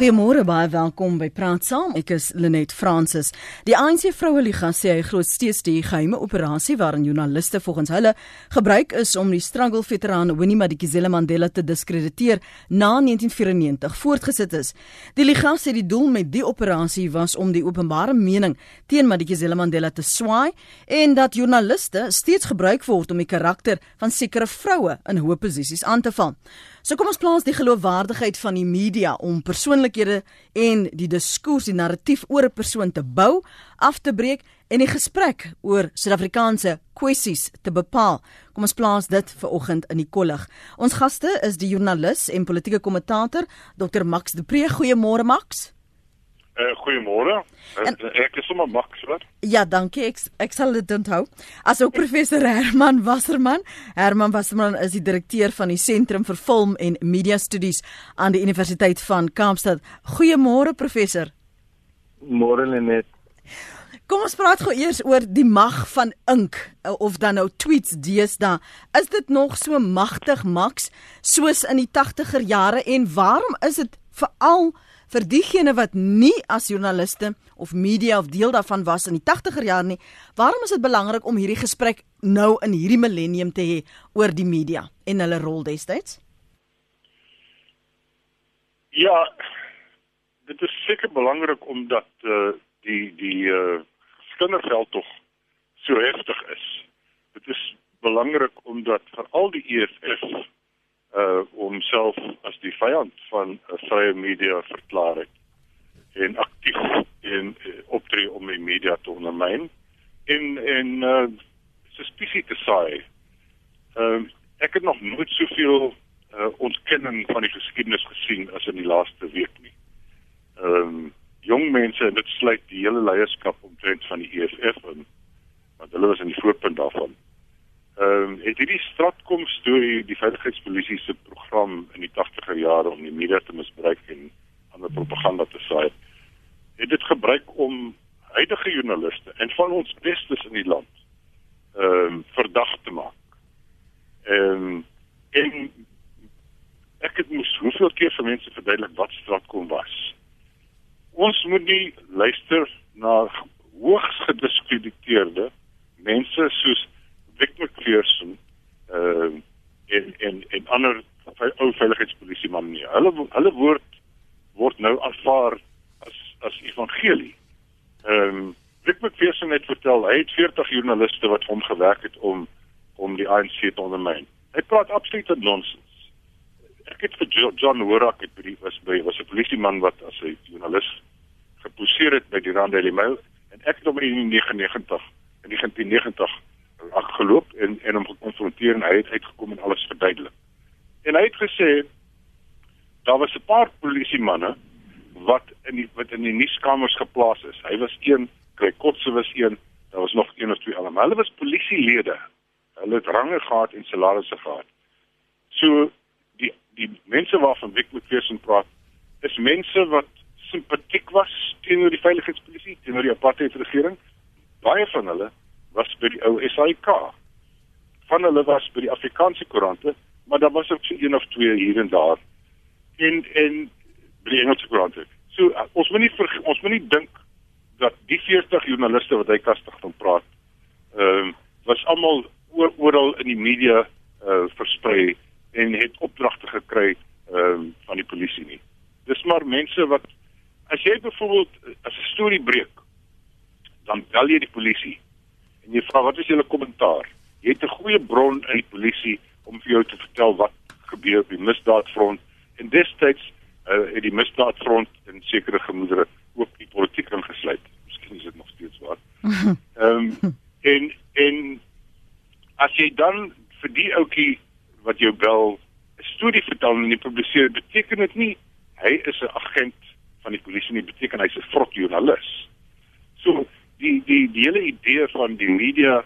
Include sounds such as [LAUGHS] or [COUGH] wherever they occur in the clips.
Goeiemôre, baie welkom by Praat Saam. Ek is Lenet Fransis. Die ANC Vroue Liga sê hy glo steeds die geheime operasie waarin joernaliste volgens hulle gebruik is om die struggle veteraan Winnie Madikizela Mandela te diskrediteer na 1994 voortgesit is. Die liga sê die doel met die operasie was om die openbare mening teen Madikizela Mandela te swaai en dat joernaliste steeds gebruik word om die karakter van sekere vroue in hoë posisies aan te val. So kom ons plaas die geloofwaardigheid van die media om persoonlikhede en die diskurs, die narratief oor 'n persoon te bou, af te breek en die gesprek oor Suid-Afrikaanse kwessies te bepaal. Kom ons plaas dit vir oggend in die kollig. Ons gaste is die joernalis en politieke kommentator Dr Max de Pre. Goeiemôre Max. Uh, Goeiemôre. Ek is sommer Max, wat? Ja, dankie. Ek ek sal dit onthou. Asook professor Herman Wasserman. Herman Wasserman is die direkteur van die Sentrum vir Film en Media Studies aan die Universiteit van Kaapstad. Goeiemôre professor. Môre net. Kom ons praat gou eers oor die mag van ink eh, of dan nou tweets deesdae. Is dit nog so magtig Max soos in die 80er jare en waarom is dit veral vir diegene wat nie as joernaliste of media of deel daarvan was in die 80er jare nie, waarom is dit belangrik om hierdie gesprek nou in hierdie millennium te hê oor die media en hulle rol destyds? Ja, dit is seker belangrik omdat uh, die die uh, skinderveld tog so heftig is. Dit is belangrik omdat veral die EFF uh homself as die vyand van 'n uh, vrye media verklaar het en aktief in uh, optree om die media te ondermyn en en uh suspicie te saai. Ehm uh, ek het nog nooit soveel uh ontkenning van die geskiedenis gesien as in die laaste week nie. Ehm um, jong mense en dit sluit die hele leierskap omtrent van die EFF in want hulle was in die voorpunt daarvan ehm um, het hierdie stratkom storie die veiligheidspolisie se program in die 80er jare om die media te misbruik en ander propaganda te saai het dit gebruik om huidige joernaliste en van ons bestes in die land ehm um, verdag te maak. Ehm um, en ek het moes hoeveel keer vir mense verduidelik wat stratkom was. Ons moet nie luister na hoogs gediskrediteerde mense soos Vic McPherson uh en en en ander ou veiligheidspolisie man nie. Hulle hulle woord word nou aanvaar as as evangelie. Ehm um, Vic McPherson het vertel hy het 40 joernaliste wat hom gewerk het om om die ANC te ondermyn. Hy praat absolute nonsens. Ek het vir John Horak het by was by was 'n polisieman wat as 'n joernalis geposeer het by die Rand Daily Mail en ek het hom in 1999 in 1990 afgeloop en en hom gekonfronteer en hy het uitgekom en alles verduidelik. En hy het gesê daar was 'n paar polisie manne wat in die wat in die nuuskamers geplaas is. Hy was een, Greg Kotse was een, daar was nog een of twee ander. Hulle was polisielede. Hulle het range gehad en salarisse gehad. So die die mense waarvan Wick McPherson praat, is mense wat simpatiek was teenoor die veiligheidspolisie, teenoor die apartheid regering. Baie van hulle was by die ou SAIK. Van hulle was by die Afrikaanse koerante, maar daar was ook so een of twee hier en daar. En by die Engelse koerante. So uh, ons moet nie vir, ons moet nie dink dat die 40 joernaliste wat hy kastig van praat, ehm uh, was almal oral in die media uh versprei en het opdragte gekry ehm uh, van die polisie nie. Dis maar mense wat as jy byvoorbeeld as 'n storie breek, dan bel jy die polisie en jy vra wat is julle kommentaar? Jy het 'n goeie bron in die polisie om vir jou te vertel wat gebeur op die misdaadfront en destyds uh, het die misdaadfront in sekere gemoedere ook die politiek ingesluit. Miskien is dit nog steeds waar. [LAUGHS] Ehm um, en en as jy dan vir die ouetjie wat jou bel 'n storie vertel en jy publiseer, beteken dit nie hy is 'n agent van die polisie nie, beteken hy's 'n vrot joernalis. Die die die hele idee van die media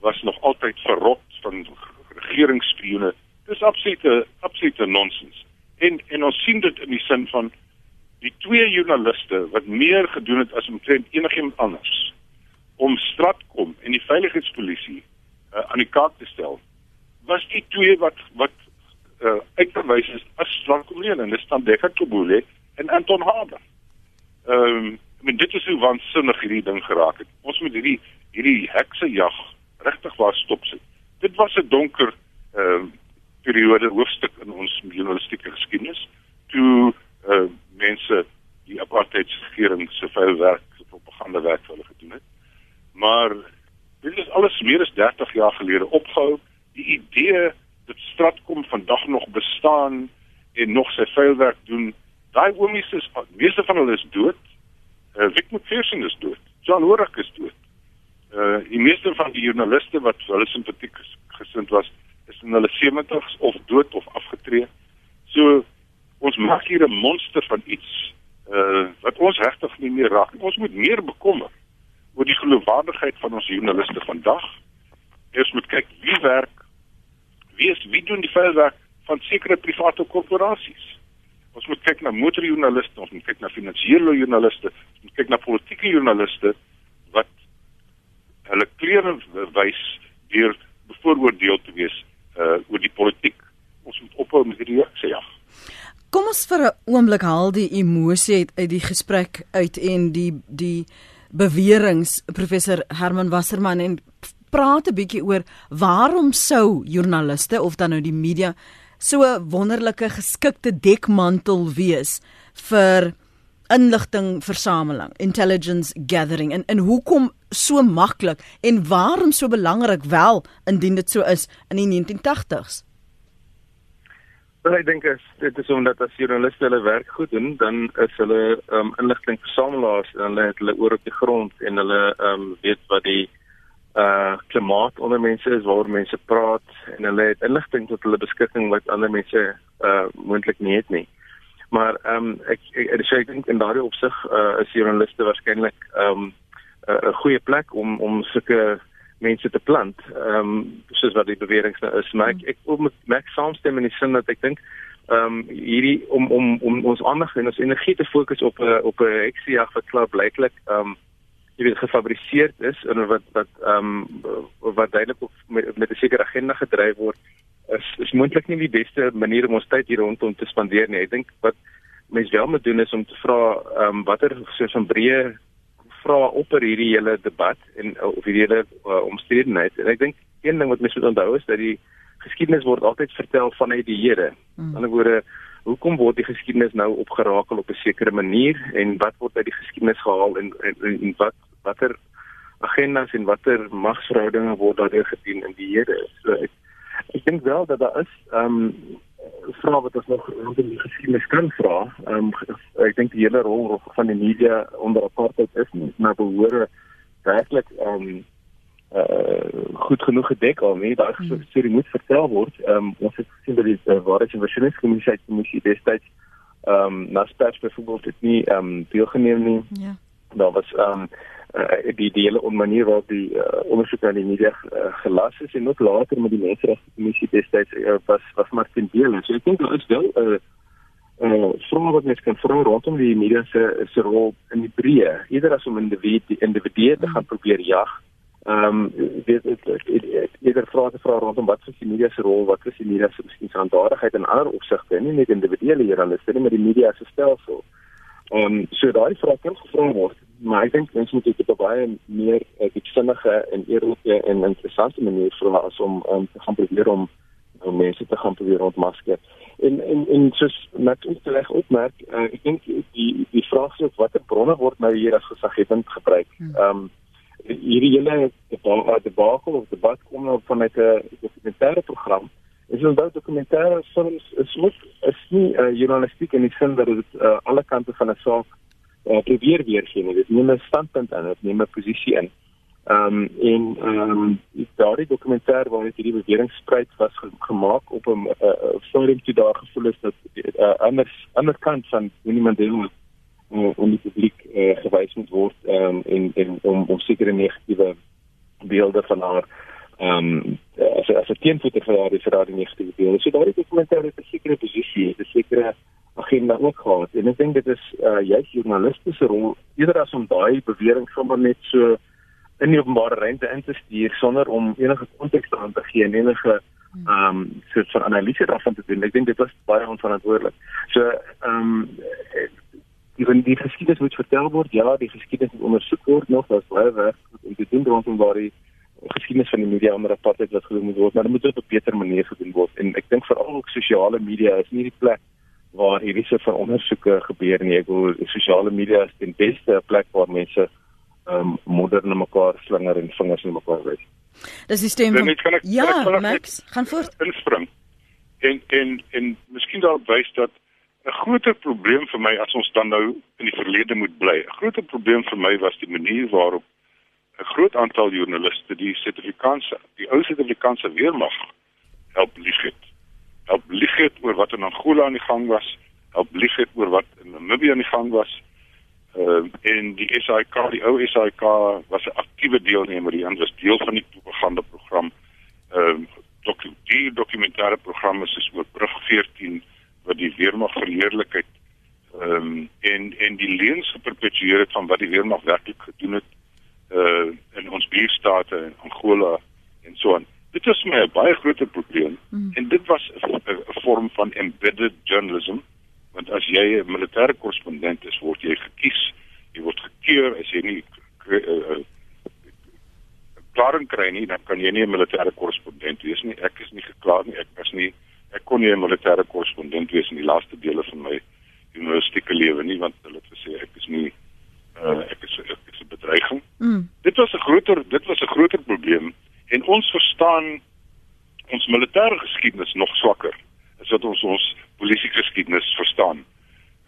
was nog altyd verrot van regeringsspioene. Dis absolute absolute nonsens. En en ons sien dit in die sin van die twee joernaliste wat meer gedoen het as omtrent enigiemand anders om Stratkom en die veiligheidspolisie uh, aan die kaart te stel. Was die twee wat wat uh, uitgewys is as Stratkom lede, dis dan Dekka Kobule en Anton Haber. Ehm um, ek meen dit is hoe waansinnig hierdie ding geraak het. Ons moet hierdie hierdie heksejag regtig waar stop sit. Dit was 'n donker ehm uh, periode hoofstuk in ons journalistieke geskiedenis toe uh, mense die apartheidsregering se vuil werk, se propaganda werk hulle gedoen het. Maar dit is alles meer as 30 jaar gelede opgehou. Die idee dat Stratkom vandag nog bestaan en nog sy vuil werk doen, daai oomies is meeste van hulle is dood. Uh, Vic McPherson is dood. John Horak is dood. Uh die meeste van die joernaliste wat hulle simpatiek gesind was, is in hulle 70's of dood of afgetree. So ons maak hier 'n monster van iets uh wat ons regtig nie meer raak. Ons moet meer bekommer oor die geloofwaardigheid van ons joernaliste vandag. Ons moet kyk wie werk wie is wie doen die veldwerk van sekere private korporasies. Ons moet kyk na motorjoernaliste, ons moet kyk na finansiële joernaliste, ons moet kyk na politieke joernaliste wat hulle klere wys deur bevooroordeel te wees uh oor die politiek. Ons moet ophou met hierdie sê ja. Kom ons vir 'n oomblik haal die emosie uit, uit die gesprek uit en die die beweringe professor Herman Wasserman en praat 'n bietjie oor waarom sou joernaliste of dan nou die media so 'n wonderlike geskikte dekmantel wees vir inligtingversameling, intelligence gathering en en hoekom so maklik en waarom so belangrik wel indien dit so is in die 1980s? Wel ek dink as dit is omdat as joernaliste hulle werk goed doen, dan is hulle um inligtingversamelaars en hulle het hulle oor op die grond en hulle um weet wat die uh klimaat onder mense is waaroor mense praat en hulle het inligting tot hulle beskikking wat ander mense uh moontlik nie het nie. Maar ehm um, ek ek, ek, ek dink in daardie opsig uh is joernaliste waarskynlik ehm um, 'n goeie plek om om sulke mense te plant. Ehm um, soos wat die bewering nou is, maar ek ek wil met Max saamstem in die sin dat ek dink ehm um, hierdie om om om ons aandag en ons energie te fokus op 'n op 'n heksejag wat klaar blyklik ehm um, jy weet gefabriseer is en wat wat ehm um, wat duidelik met, met 'n sekere agenda gedryf word is is moontlik nie die beste manier om ons tyd hier rondom te spandeer nie. Ek dink wat mense wel moet doen is om te vra ehm um, watter soos 'n breë vra op oor hierdie hele debat en of hierdie hele uh, omstredenheid. En ek dink een ding wat mense moet onthou is dat die geskiedenis word altyd vertel vanuit die Here. Hmm. Aan die ander woorde hoekom word die geskiedenis nou opgerakel op 'n sekere manier en wat word uit die geskiedenis gehaal en en, en wat watter agendas en watter magsverhoudinge word daardeur gedien in die Here. So ek ek dink wel dat daar is ehm um, vrae wat ons nog rondom die geskiedenis kan vra. Ehm um, ek dink die hele rol van die media onder apartheid is nie maar behoore werklik ehm um, uh goed genoeg gedek al nie daai hmm. storie moet vertel word. Ehm um, ons het gesien dat die uh, waarheids- en versoeningskommissie destyds ehm um, Naspers byvoorbeeld het nie ehm um, deelgeneem nie. Ja. Daar was ehm um, uh, die die hele onmanier waarop die uh, ondersoek aan die media uh, gelas is en ook later met die menseregte kommissie destyds uh, was was maar ten dele. So ek dink daar is wel 'n uh, uh, vraag wat mens kan vra rondom die media se se rol in die breë, eerder as om individue individue te gaan probeer jag Ehm um, dit dit eerder vrae te vra rondom wat is die media se rol, wat is die media se miskien verantwoordelikheid in ander opsigte, nie net individuele joernaliste nie, maar die media se stelsel. Ehm um, so daai vrae kan gevra word, maar ek dink mense moet dit op baie meer uh, diepsinnige en eerlike en interessante manier vra as om um, te gaan probeer om om mense te gaan probeer ontmasker. En en en soos net om te reg opmerk, uh, ek dink die die vraag is watter bronne word nou hier as gesaghebend gebruik. Hmm. Ehm um, hierdie hele debakel of debat kom nou vanuit 'n dokumentêre program. Is dat dokumentêre films is moet is nie uh, journalistiek in die sin dat dit uh, alle kante van 'n saak uh, probeer weergee nie. Dit neem 'n standpunt in, dit neem 'n posisie in. Ehm um, en ehm um, daardie dokumentêr waar dit hierdie bewering spruit was gemaak op 'n forum toe daar gevoel is dat uh, anders ander kant van Winnie Mandela uh, om die publiek uh, gewys moet word um, en en om om sekere negatiewe beelde van haar ehm um, as as 'n teenvoeter vir haar vir haar negatiewe beelde. So daardie dokumentêr het 'n sekere posisie, 'n sekere agenda ook gehad. En ek dink dit is uh, juist journalistiese rol eerder as om daai bewering sommer net so in die openbare ruimte in te stuur sonder om enige konteks aan te gee en enige ehm um, soort van analise daarvan te doen. Ek dink dit was baie onverantwoordelik. So ehm um, die die geskiedenis moet vertel word. Ja, die geskiedenis moet ondersoek word nog. Daar's baie werk om te doen rondom waar die geskiedenis van die media onder apartheid wat gedoen moet word, maar dit moet op 'n beter manier gedoen word. En ek dink veral ook sosiale media is nie die plek waar hierdie soort van ondersoeke gebeur nie. Ek wil sosiale media is die beste plek waar mense ehm um, moderne mekaar slinger en vingers in mekaar wys. Dis die stem van Ek, Ja, ek, ek, Max, gaan voort. Inspring. En en en miskien daarop wys dat 'n groter probleem vir my as ons dan nou in die verlede moet bly. 'n Groter probleem vir my was die manier waarop 'n groot aantal joernaliste die Suid-Afrikaanse, die ou Suid-Afrikaanse weermag help lieg het. Help lieg het oor wat in Angola aan die gang was, help lieg het oor wat in Namibië aan die gang was. Ehm uh, en die SAIK, die ou SAIK was 'n aktiewe deelnemer hier en was deel van die propaganda program. Ehm uh, dokumentêre dokumentêre programme soos oor Brug 14 wat die weermag verheerlikheid ehm um, en en die leuns geperpetueer het van wat die weermag werklik gedoen het uh in ons buurstate in Angola en so aan. Dit is my 'n baie groot probleem mm. en dit was 'n vorm van embedded journalism want as jy 'n militêre korrespondent is, word jy gekies, jy word gekeur as jy nie uh, klaring kry nie, dan kan jy nie 'n militêre korrespondent wees nie. Ek is nie geklaar nie. Ek was nie ek kon nie 'n militêre korrespondent wees in die laaste dele van my universiteite lewe nie want hulle het gesê ek is nie uh, ek is ek is 'n bedreiging. Mm. Dit was 'n groter dit was 'n groter probleem en ons verstaan ons militêre geskiedenis nog swakker as wat ons ons politieke geskiedenis verstaan.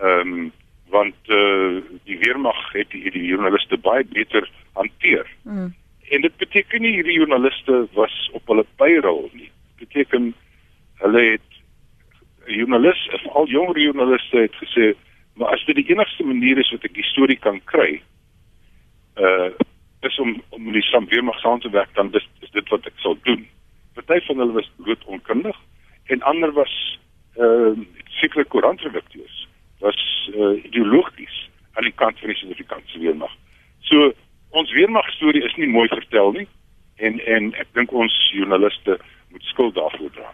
Ehm um, want eh uh, die weermag het die, die joernaliste baie beter hanteer. Mm. En dit beteken nie hierdie joernaliste was op hulle payroll nie. Dit beteken hulle het 'n joernalis, al jonger joernaliste het gesê, maar as dit die enigste manier is wat ek die storie kan kry, uh is om om die samweermag saam te werk dan dis is dit wat ek sal doen. Party van hulle was bloot onkundig en ander was uh sekere koerantredakteurs was uh, ideologies aan die kant van die Suid-Afrikaanse weermag. So ons weermag storie is nie mooi vertel nie en en ek dink ons joernaliste moet skuld daarvoor dra.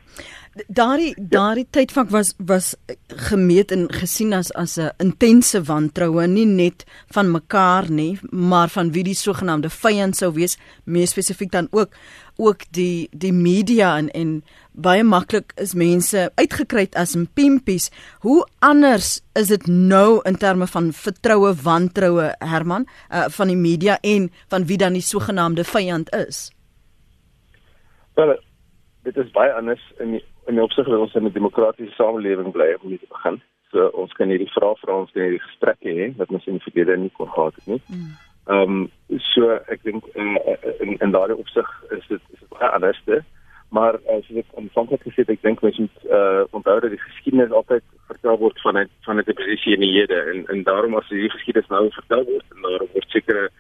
Daardie daardie tydvak was was gemeet en gesien as as 'n intense wantroue nie net van mekaar nie, maar van wie die sogenaamde vyand sou wees, meer spesifiek dan ook ook die die media en en baie maklik is mense uitgekry as pimpies. Hoe anders is dit nou in terme van vertroue wantroue Herman uh, van die media en van wie dan die sogenaamde vyand is? Wel, dit is baie anders in die, in die opsig dat ons in 'n demokratiese samelewing bly om te begin. So ons kan hierdie vrae vra ons kan hierdie gesprekke hê wat ons in die verlede nie kon gehad het nie. Mm. Ehm um, so ek dink in in, in daardie opsig is dit is dit baie anders te maar as ek aanvanklik gesê het ek dink mens moet uh, onthou dat die geskiedenis altyd vertel word vanuit vanuit 'n posisie in die hede. En en daarom as die geskiedenis nou vertel word en daar word sekere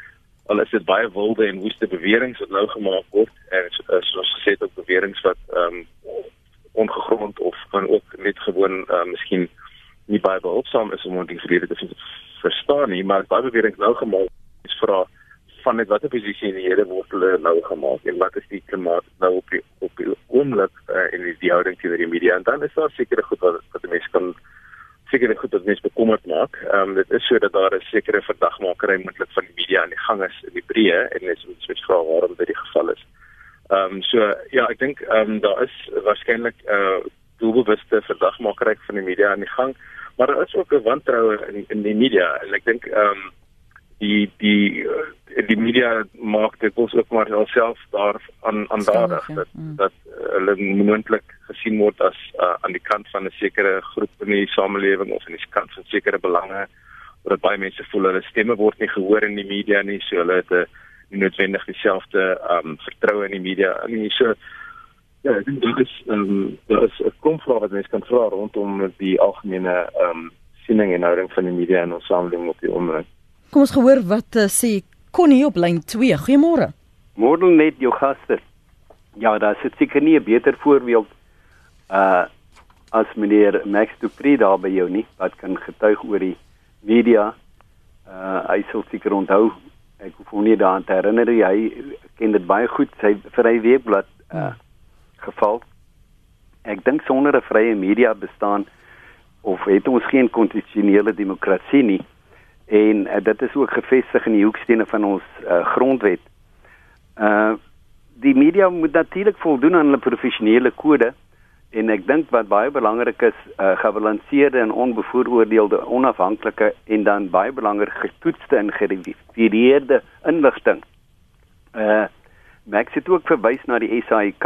al is dit baie wilde en woeste beweringe wat nou gemaak word en soos gesê het ook beweringe wat ehm um, ongegrond of kan ook net gewoon uh, miskien nie baie behulpsaam is om vrede te verstaan nie maar baie beweringe nou gemaak is vra vanuit watter posisie in die Here word hulle nou gemaak en wat is die klimaat nou op die op die oomblik uh, en die, die houding teenoor die media en dan is daar sekere goed wat wat mense kan sekere goed wat mense bekommerd maak. Ehm um, dit is so dat daar 'n sekere verdagmakery moontlik van die media aan die gang is in die breë en mens moet switch vra waarom dit die geval is. Ehm um, so ja, ek dink ehm um, daar is waarskynlik 'n uh, doelbewuste verdagmakery van die media aan die gang, maar daar is ook 'n wantroue in in die media en ek dink ehm um, die die uh, die media maak dit ons ook maar self daar aan aan dadig ja. dat mm. dat hulle moontlik gesien word as uh, aan die kant van 'n sekere groep in die samelewing of aan die kant van sekere belange dat baie mense voel hulle stemme word nie gehoor in die media nie so hulle het 'n nie noodwendig dieselfde um vertroue in die media nie so ja ek dink dit is um daar is 'n konflik wat mense kan vra rondom die algemene um siening en houding van die media in ons samelewing op die oomblik Kom ons gehoor wat uh, sê Connie op lyn 2. Goeiemôre. Môre net jou gaste. Ja, daar sit seker nie 'n beter voorbeeld uh as meneer Max Dupree daar by jou nie wat kan getuig oor die media. Uh hy sal seker onthou. Ek hoef hom nie daaraan te herinner hy ken dit baie goed sy vir hy weekblad uh geval Ek dink sonder 'n vrye media bestaan of het ons geen konstitusionele demokrasie nie en uh, dit is ook gevestig in die hoekstene van ons uh, grondwet. Uh die media moet natuurlik voldoen aan hulle professionele kode en ek dink wat baie belangrik is, uh, gebalanseerde en onbevooroordeelde, onafhanklike en dan baie belangrik getoetste en geverifieerde inligting. Uh Max het ook verwys na die SAIK.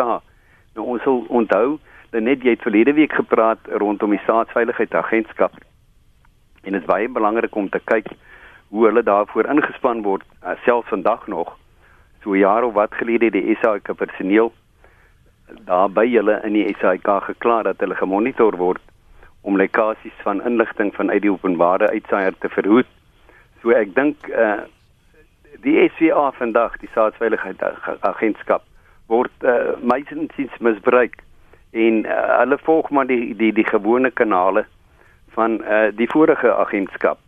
Nou ons sal onthou dat net jy het verlede week gepraat rondom die staatsveiligheidsagentskap. En dit is baie belangrik om te kyk hoe hulle daarvoor ingespan word, uh, selfs vandag nog. So jare wat gelede die SAIK personeel daar by hulle in die SAIK geklaar dat hulle gemonitor word om lekkasies van inligting vanuit die openbare uitsaaier te verhoed. So ek dink uh die SVA vandag, die staatsveiligheidsagentskap word uh meestens misbruik en uh, hulle volg maar die die die gewone kanale van uh die vorige agentskap.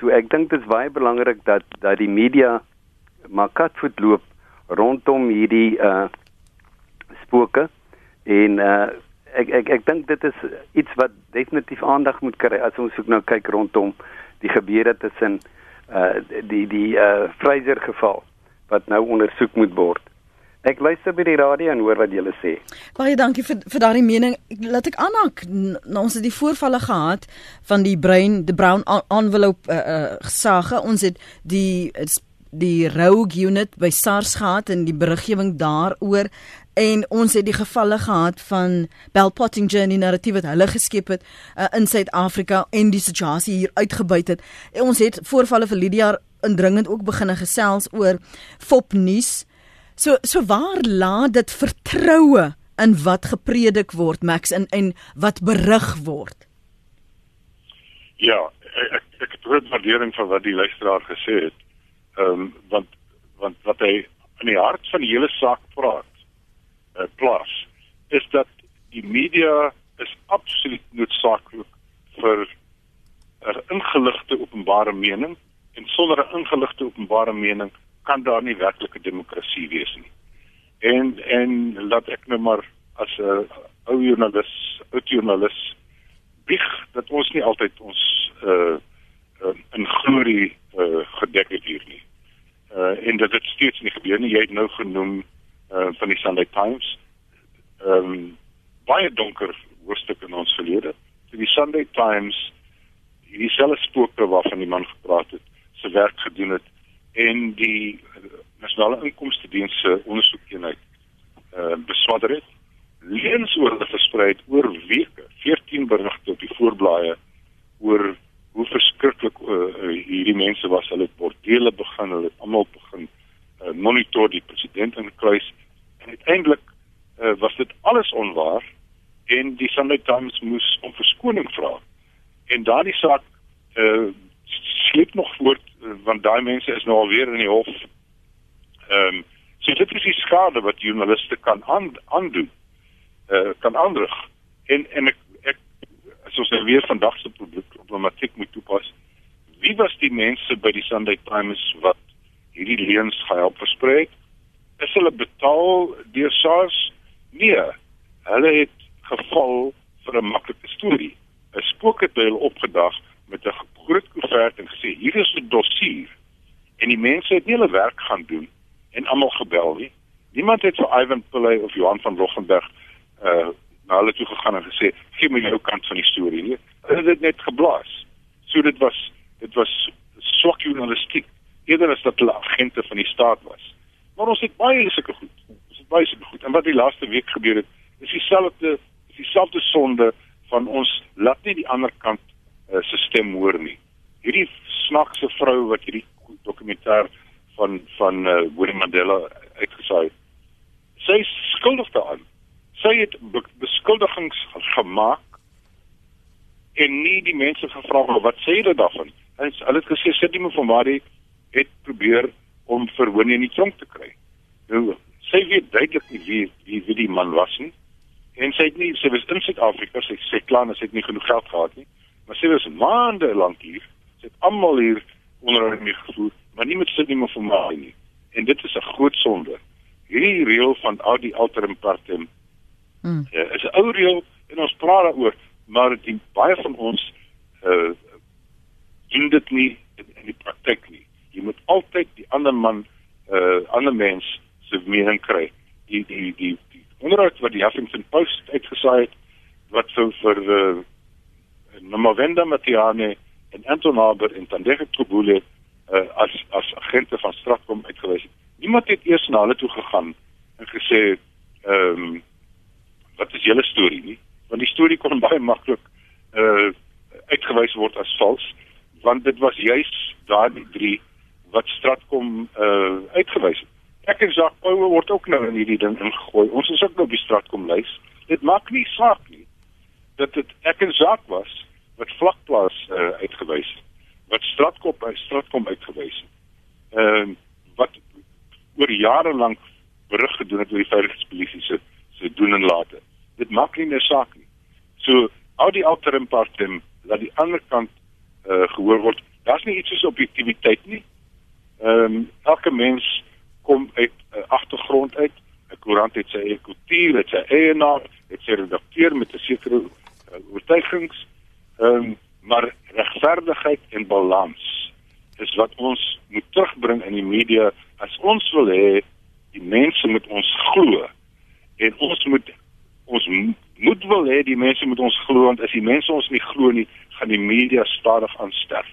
So ek dink dit is baie belangrik dat dat die media maar katvoet loop rondom hierdie uh spooke en uh ek ek ek dink dit is iets wat definitief aandag moet kry as ons ook nou kyk rondom die gebeure tussen uh die die uh Fraser geval wat nou ondersoek moet word. Ek luister by die radio en hoor wat julle sê. Baie dankie vir vir daardie mening. Laat ek aanhaak. Ons het die voorvalle gehad van die bruin die brown envelope uh, uh gesage. Ons het die die rogue unit by SARS gehad en die beriggewing daaroor en ons het die gevalle gehad van Bell Pottinger die narratief wat hulle geskep het uh, in Suid-Afrika en die situasie hier uitgebuit het. En ons het voorvalle vir Lydia indringend ook begine gesels oor fopnuus. So so waar laat dit vertroue in wat gepredik word Max in en wat berig word? Ja, ek ek het groot waardering vir wat die luisteraar gesê het. Ehm um, want want wat hy in die hart van die hele saak praat uh, plaas is dat die media is absoluut noodsaaklik vir 'n ingeligte openbare mening en sonder 'n ingeligte openbare mening kan daar nie werklike demokrasie wees nie. En en laat ek nou maar as 'n ou joernalis, ou joernalis bieg dat ons nie altyd ons uh, uh in glorie uh, gedek het hier nie. Uh en dat dit steeds nie gebeur nie. Jy het nou genoem uh, van die Sunday Times. Ehm um, baie donker hoofstuk in ons verlede. So die Sunday Times hierdie selfe spooke waarvan die man gepraat het, se werk gedoen het en die uh, nasionale inkomste diens se ondersoekeenheid uh eh, beswadder het. Leens oor hulle versprei het oor weke, 14 berigte op die voorblaaie oor hoe verskriklik uh, hierdie mense was. Hulle het bordele begin, hulle het almal begin uh, monitor die president in kruis en uiteindelik uh, was dit alles onwaar en die Sunday Times moes om verskoning vra. En daardie saak uh sleep nog voort want daai mense is nou alweer in die hof. Ehm um, so dit is die skade wat joernaliste kan aandoen. Uh kan aanrig. En en ek ek as ons nou weer vandag se problematiek moet toepas. Wie was die mense by die Sunday Times wat hierdie leuns gehelp versprei? Is hulle betaal deur SARS? Nee. Hulle het geval vir 'n maklike storie. 'n Spook het hulle opgedag met 'n groot koevert en gesê hier is 'n dossier. En die mense het nie hulle werk gaan doen en almal gebel nie. Niemand het vir Ivan Pillay of Johan van Roggenberg uh na hulle toe gegaan en gesê gee my jou kant van die storie nie. Hulle het dit net geblaas. So dit was dit was swak journalistiek eerder as dat hulle agente van die staat was. Maar ons het baie sulke goed. Ons het baie sulke goed. En wat die laaste week gebeur het, is dieselfde is dieselfde sonde van ons laat nie die ander kant uh, se stem hoor nie. Hierdie snaakse vrou wat hierdie dokumentêr van van uh, Winnie Mandela uitgesaai het. Sy skuldig daaraan sy het be beskuldigings gemaak en nie die mense gevra wat sê hulle daarvan. En hulle het gesê sit nie van waar hy het probeer om verhoon in die tronk te kry. Nou sy weet duidelik nie wie wie, wie die man was nie. En sy het nie sy was in Suid-Afrika, sy sê klaar sy het nie genoeg geld gehad nie. Maar sy was maande lank hier. Sy het almal hier onder haar gevoer, maar nie met sy nie meer van waar nie. En dit is 'n groot sonde. Hierdie reël van al die alterim partem Mm. Uh, is 'n ou reël en ons praat daaroor, maar die baie van ons uh doen dit nie in, in die praktyk nie. Jy moet altyd die ander man uh ander mens se mening kry. Die die die, die onderhoud wat die Huffington Post uitgesaai het wat so vir uh Nomavenda Matiane en Anton Haber en Tandege Trubule uh, as as agente van Stratcom uitgewys het. Niemand het eers na hulle toe gegaan en gesê ehm um, wat is julle storie nie? Want die storie kon [LAUGHS] baie maklik uh uitgewys word as vals want dit was juis daardie drie wat Stratcom uh uitgewys het. Ek en Jacques Pauwe word ook nou in hierdie ding ingegooi. Ons is ook nou op die Stratcom lys. Dit maak nie saak nie dat dit ek en Jacques was wat vlakplaas uh, uitgewys wat Stratkom by Stratkom uitgewys het. Ehm uh, wat oor jare lank berig gedoen het oor die veiligheidspolisie se se doen en late. Dit maak nie meer saak nie. So al die alterim partem dat die ander kant uh, gehoor word. Daar's nie iets soos objektiviteit nie. Ehm um, elke mens kom uit 'n uh, agtergrond uit. 'n Koerant het sy eie kultuur, het sy eie naam, het sy redakteur met 'n sekere oortuigings. Ehm um, maar regverdigheid en balans is wat ons moet terugbring in die media as ons wil hê die mense moet ons glo en ons moet ons moet wil hê die mense moet ons glo want as die mense ons nie glo nie gaan die media stadig aan sterf.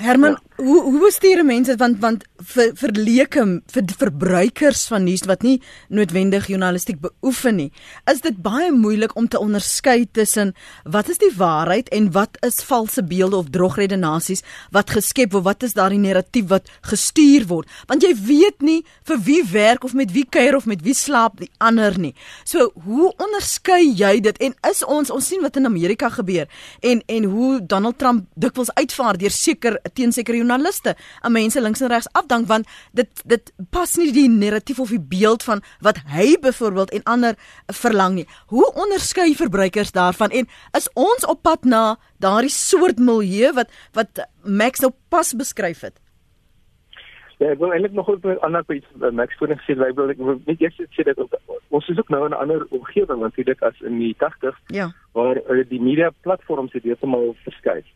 Herman, ja. hoe hoe bestuur mense want want vir vir leuke vir verbruikers van nuus wat nie noodwendig journalistiek beoefen nie, is dit baie moeilik om te onderskei tussen wat is die waarheid en wat is valse beelde of drogredenasies wat geskep word, wat is daardie narratief wat gestuur word? Want jy weet nie vir wie werk of met wie kuier of met wie slaap die ander nie. So, hoe onderskei jy dit en is ons ons sien wat in Amerika gebeur en en hoe Donald Trump dikwels uitvaar deur seker teen sekere joernaliste aan mense links en regs afdank want dit dit pas nie die narratief of die beeld van wat hy byvoorbeeld en ander verlang nie. Hoe onderskei verbruikers daarvan en is ons op pad na daardie soort milieu wat wat Max nou pas beskryf het? Ja, ek wil eintlik nog 'n ander punt by Max voor gesê ek wil ek wil net eers sê dat ook, ons is ook nou in 'n ander omgewing dit as in die 80s ja. waar uh, die media platforms het heeltemal verskuif.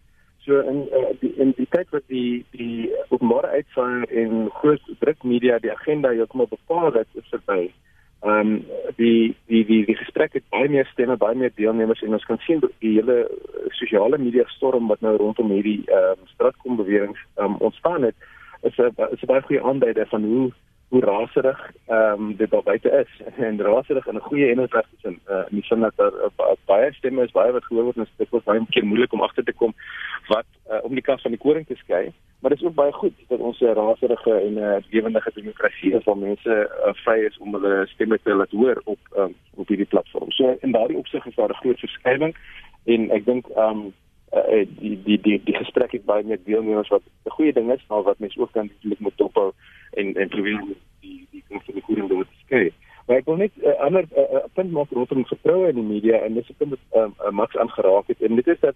So in uh, die in die tyd wat die die openbare uitsaai en groot drukmedia die agenda heeltemal bepaal het, is verby. Ehm um, die die die die gesprek het baie meer stemme, baie meer deelnemers en ons kan sien die hele sosiale media storm wat nou rondom hierdie ehm um, straatkom bewegings ehm um, ontstaan het, is 'n is 'n baie goeie aanduiding van hoe hoe raserig ehm um, dit daar buite is [LAUGHS] en raserig in 'n goeie en 'n slegte sin. Uh, in die sin dat daar uh, baie stemme is, baie wat gehoor word en dit was baie keer moeilik om agter te kom wat uh, om die kas van die koring te skei, maar dit is ook baie goed dat ons 'n raserige en 'n uh, lewendige demokrasie is waar mense uh, vry is om hulle stemme te laat hoor op um, op hierdie platform. So in daardie opsig is daar 'n groot verskywing en ek dink ehm um, uh, die die die die gesprek het baie meer deelnemers wat 'n goeie ding is, maar wat mense ook dan moet dophou en en probeer die die konflikering te skei. Maar ek wil net 'n uh, ander 'n uh, punt maak rondom vertroue in die media en dis 'n punt wat um, uh, Max aangeraak het en dit is dat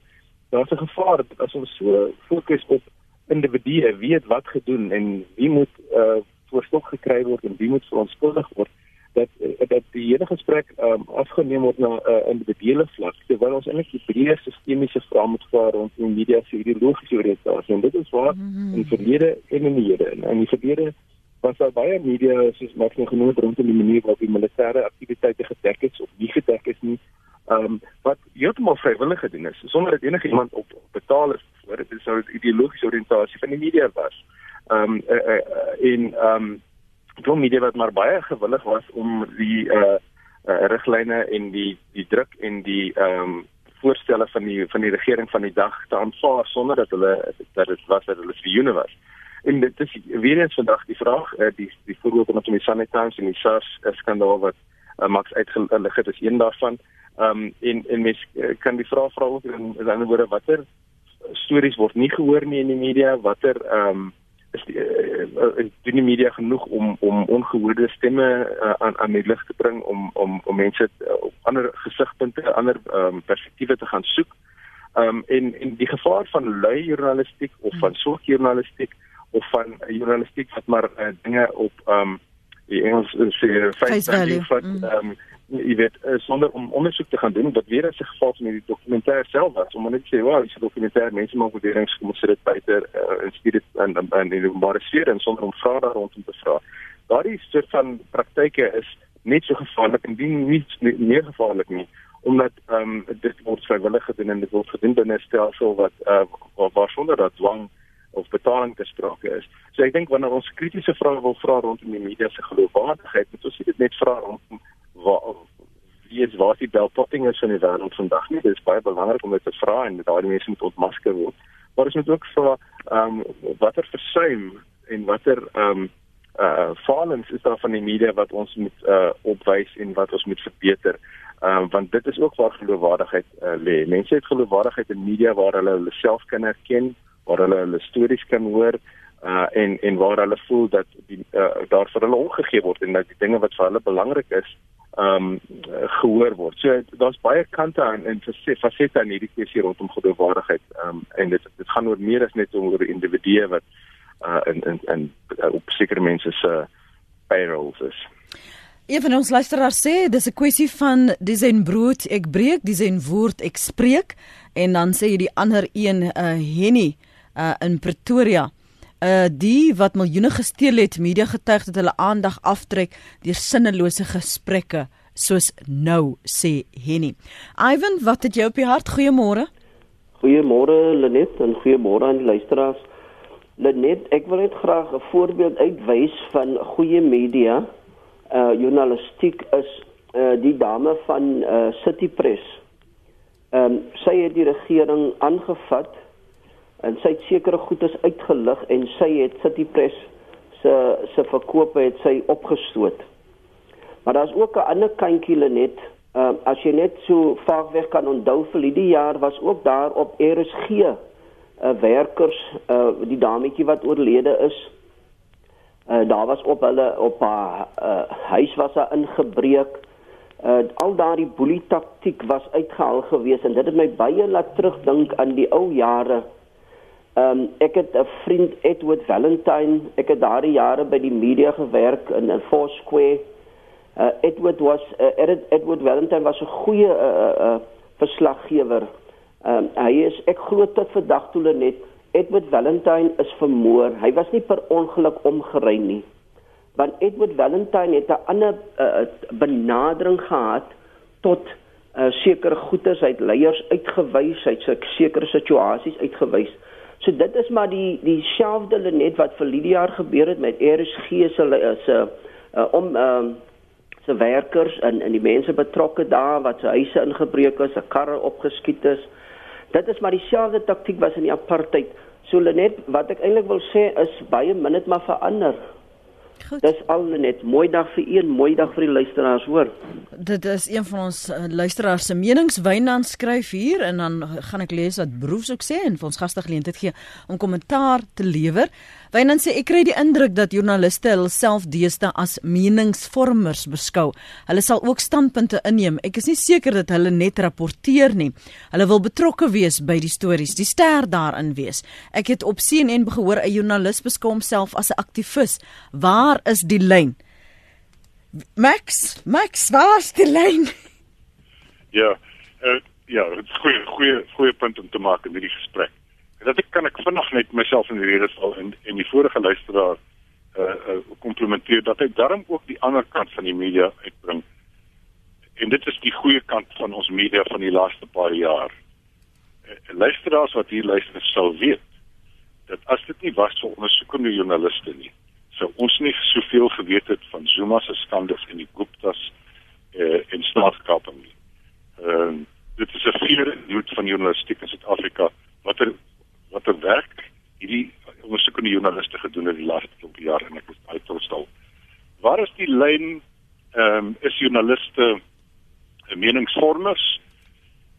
daar's 'n gevaar as ons so fokus op individue, weet wat gedoen en wie moet uh, voorstok gekry word en wie moet verontskuldig word dat dat die hele gesprek um, afgeneem word na 'n uh, individuele vlak terwyl ons eintlik die breë sistemiese vrae moet vaar rondom media se ideologiese oriëntasie. En dit is waar mm -hmm. in verlede en in die hede en in die verlede was daar baie media soos wat nou genoem het rondom die manier waarop die militêre aktiwiteite gedek is of nie gedek is nie. Um, wat heeltemal vrywillig gedoen is sonder dat enige iemand op betaal is vir dit nou die ideologiese oriëntasie van die media was. Um, uh, uh, uh, in um, die media wat maar baie gewillig was om die uh, uh riglyne en die die druk en die ehm um, voorstelle van die van die regering van die dag te aanvaar sonder dat hulle dat dit was dat hulle vir joune was. En dit is weer eens vandag die vraag uh, die die voorbeeld van die Sunday Times en die SARS skandaal wat uh, Max uitgelig het is een daarvan. Ehm um, en en mens kan die vraag vra ook in, in ander woorde watter stories word nie gehoor nie in die media, watter ehm um, is die uh, doen die media genoeg om om ongehoorde stemme uh, aan aan die lig te bring om om om mense uh, op ander gesigpunte, ander um, perspektiewe te gaan soek. Ehm um, en en die gevaar van lui journalistiek of van soort journalistiek of van journalistiek wat maar uh, dinge op ehm um, die Engels sê face value wat mm. ehm um, jy weet uh, sonder om ondersoek te gaan doen wat weer 'n geval van hierdie dokumentêr self was om net sê wow, dis 'n dokumentêr mense maak beweringe kom ons sit dit buite uh, en stuur dit in in die openbare sfeer en sonder om vrae daar rondom te vra. Daardie soort van praktyke is net so gevaarlik en dien nie meer gevaarlik nie omdat ehm um, dit word vrywillig gedoen en dit word gedoen binne 'n stelsel wat uh, waar, waar sonder dat dwang of betaling te sprake is. So ek dink wanneer ons kritiese vrae wil vra rondom die media se geloofwaardigheid, moet ons dit net vra rondom waar wie is waar die belpotting is in die wêreld vandag nie. Dit is baie belangrik om dit te vra en daai mense moet ontmasker word. Maar ons moet ook vra ehm um, watter versuim en watter ehm um, uh falens is daar van die media wat ons moet uh opwys en wat ons moet verbeter. Ehm um, want dit is ook waar geloofwaardigheid uh, lê. Mense het geloofwaardigheid in media waar hulle hulle self kan erken, waar hulle hulle stories kan hoor uh en en waar hulle voel dat die uh, daar vir hulle omgegee word en dat die dinge wat vir hulle belangrik is um, gehoor word. So daar's baie kante aan en fasette aan hierdie kwessie rondom geloofwaardigheid. Ehm um, en dit dit gaan oor meer as net oor individue wat uh in in in uh, op sekere mense se uh, payrolls is. Een van ons luisteraars sê dis 'n kwessie van dis 'n brood ek breek, dis 'n woord ek spreek en dan sê jy die ander een uh, Henny uh, in Pretoria. Uh die wat miljoene gesteel het, media getuig dat hulle aandag aftrek deur sinnelose gesprekke soos nou sê Henny. Ivan, wat het jy op die hart? Goeiemôre. Goeiemôre Lenet en goeiemôre aan die luisteraars. Lenet, ek wil net graag 'n voorbeeld uitwys van goeie media, uh journalistiek is uh die dame van uh City Press. Ehm um, sy het die regering aangevat en sy het sekere goedes uitgelig en sy het City Press se se verkope het sy opgestoot. Maar daar's ook 'n ander kantjie Lenet. Ehm uh, as jy net so vaagweg kan onthou vir die jaar was ook daar op RSG uh, werkers uh, die dametjie wat oorlede is uh, daar was op hulle op haar uh, huis was daar ingebreek uh, al daardie boelie taktik was uitgehaal gewees en dit het my baie laat terugdink aan die ou jare um, ek het 'n vriend Edward Valentine ek het daardie jare by die media gewerk in 'n Foursquare uh, Edward was uh, Edward Valentine was 'n goeie uh, uh, verslaggewer Ehm um, hy is ek glo tot vandag toe net Edward Valentine is vermoor. Hy was nie per ongeluk omgery nie. Want Edward Valentine het 'n ander uh, benadering gehad tot uh, sekere goederes uit leiers uitgewys, uit sekere situasies uitgewys. So dit is maar die dieselfde net wat vir Lydia gebeur het met RSG se se uh, om uh, se werkers en en die mense betrokke daar wat se huise ingebreek is, se karre opgeskiet is. Dit is maar dieselfde taktik was in die apartheid. So net wat ek eintlik wil sê is baie min het maar verander. Goed. Dis al net mooi dag vir een, mooi dag vir die luisteraars, hoor. Dit is een van ons uh, luisteraars se menings. Wynand skryf hier en dan gaan ek lees wat Broefs ook sê en vir ons gaste geleentheid gee om kommentaar te lewer. Wynand sê ek kry die indruk dat joernaliste hulself deesdae as meningsvormers beskou. Hulle sal ook standpunte inneem. Ek is nie seker dat hulle net rapporteer nie. Hulle wil betrokke wees by die stories, die ster daarin wees. Ek het op CNN gehoor 'n joernalis beskou homself as 'n aktivis. Waar is die lyn? Max, Max, waar is die lyn? Ja, uh, ja, dit is goeie goeie goeie punt om te maak in hierdie gesprek dat ek kan ek vinnig net myself in die rede val en en die vorige luisteraar uh uh komplimenteer dat hy darm ook die ander kant van die media uitbring. En dit is die goeie kant van ons media van die laaste paar jaar. Uh, luisteraars wat hier luister sal weet dat as dit nie was vir ondersoekende joernaliste nie, sou ons nie soveel geweet het van Zuma se skandes en die Guptas uh en staatskaping nie. Ehm uh, dit is 'n vierde nuut van journalistiek in Suid-Afrika wat er wat er werk hierdie ondersoekende joernaliste gedoen het die laaste klomp jaar en ek is uitstel. Waar is die lyn ehm um, is joernaliste meningsvormers?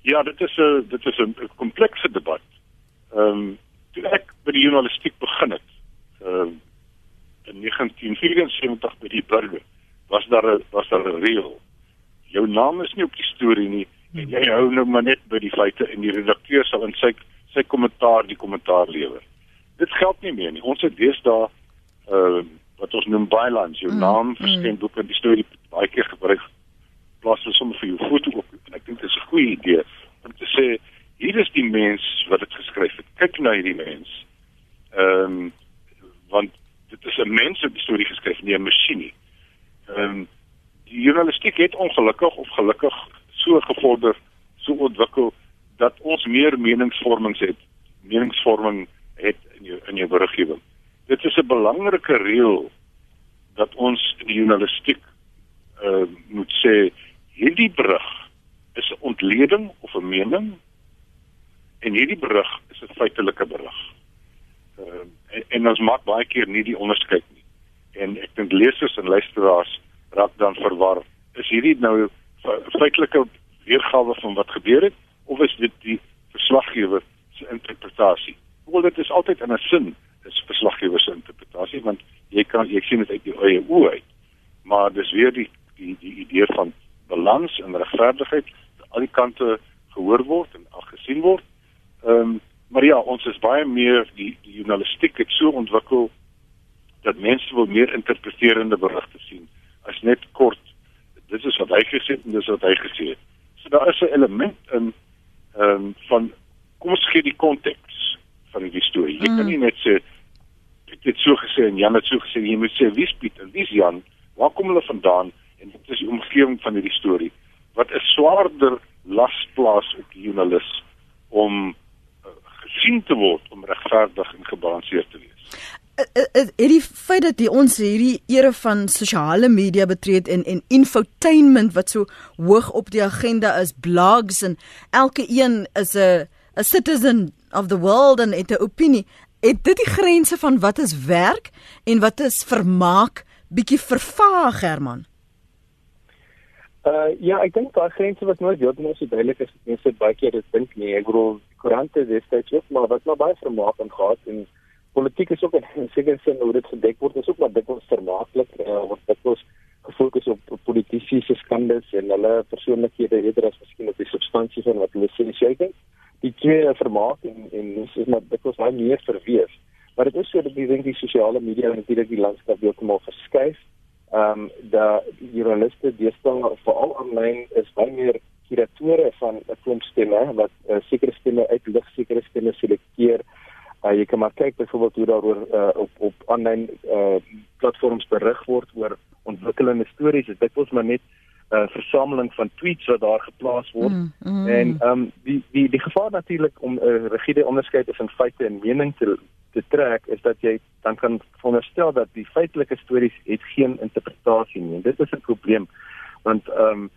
Ja, dit is 'n dit is 'n komplekse debat. Ehm um, toe ek by die journalistiek begin het, ehm um, in 1974 by die burger, was daar 'n was daar 'n reël. Jou naam is nie op die storie nie en jy hou nou maar net by die feite en die redakteur sal in sy sy kommentaar die kommentaar lewer. Dit geld nie meer nie. Ons het deesdae uh wat ons noem bylines, jou mm, naam, mm. verskyn boeke en die storie baie keer gebruik plaas hulle sommer vir jou foto op en ek dink dit is 'n goeie idee om te sê hier is die mens wat dit geskryf het. Kyk na hierdie mens. Ehm um, want dit is 'n mens wat die storie geskryf, nie 'n masjien nie. Ehm um, die journalistiek het ongelukkig of gelukkig so gevorder, so ontwikkel dat ons meer meningsvormings het, meningsvorming het in jou in jou beriggewing. Dit is 'n belangrike reël dat ons in die journalistiek uh moet sê hierdie berig is 'n ontleding of 'n mening en hierdie berig is 'n feitelike berig. Uh en, en ons maak baie keer nie die onderskeid nie. En ek dink lesers en luisteraars raak dan verwar. Is hierdie nou feitelike weergawe van wat gebeur het of is dit die verslaggewer se interpretasie? Wel dit is altyd in 'n sin is verslaggewer se interpretasie want jy kan jy sien dit uit jou eie oë uit. Maar dis weer die die die idee van balans en regverdigheid dat al die kante gehoor word en gesien word. Ehm um, maar ja, ons is baie meer die die journalistiek het so ontwikkel dat mense wil meer interpreterende berigte sien as net kort dit is wat hy gesê het en dis wat hy gesê het. So daar is 'n element in ehm um, van kom ons gee die konteks van die storie. Jy mm. kan nie net sê ek het so gesê en Jan het so gesê jy moet sê wie's Piet en wie's Jan? Waar kom hulle vandaan? En dit is die omgewing van hierdie storie wat 'n swaarder las plaas op die joernalis om uh, gesien te word om regverdig en gebalanseerd te wees. Eh, eh, het die feit dat die ons hierdie era van sosiale media betree en en infotainment wat so hoog op die agenda is blogs en elke een is 'n 'n citizen of the world en het 'n opinie het dit die grense van wat is werk en wat is vermaak bietjie vervaag Herman Uh ja, ek dink daai grense was nooit heeltemal so duidelik as mense baie keer dit dink nie. Ek bedoel, koerante destyds ook, maar wat nou baie vermaak en gehad en politiek is ook in sekere sin hoe dit gedek word. Is ook maar dikwels vermaaklik uh, word dikwels gefokus op, op politici se skandes en hulle persoonlikhede eerder as miskien op die substansie van wat hulle sê jy dink die twee vermaak en en dis is maar dikwels baie meer verweef maar dit is so dat ek dink die sosiale media natuurlik die landskap heeltemal verskuif. Ehm um, dat journaliste deesdae veral aanlyn is baie meer kuratore van 'n klomp stemme wat uh, sekere stemme uitlig sekere stemme selekteer jy kan maar kyk byvoorbeeld hoe daaroor uh, op op aanlyn uh, platforms berig word oor ontwikkelende stories. Dit is maar net 'n uh, versameling van tweets wat daar geplaas word. Mm, mm. En ehm um, die die die gevaar natuurlik om 'n uh, rigiede onderskeid tussen feite en mening te te trek is dat jy dan kan veronderstel dat die feitelike stories het geen interpretasie nie. En dit is 'n probleem want ehm um,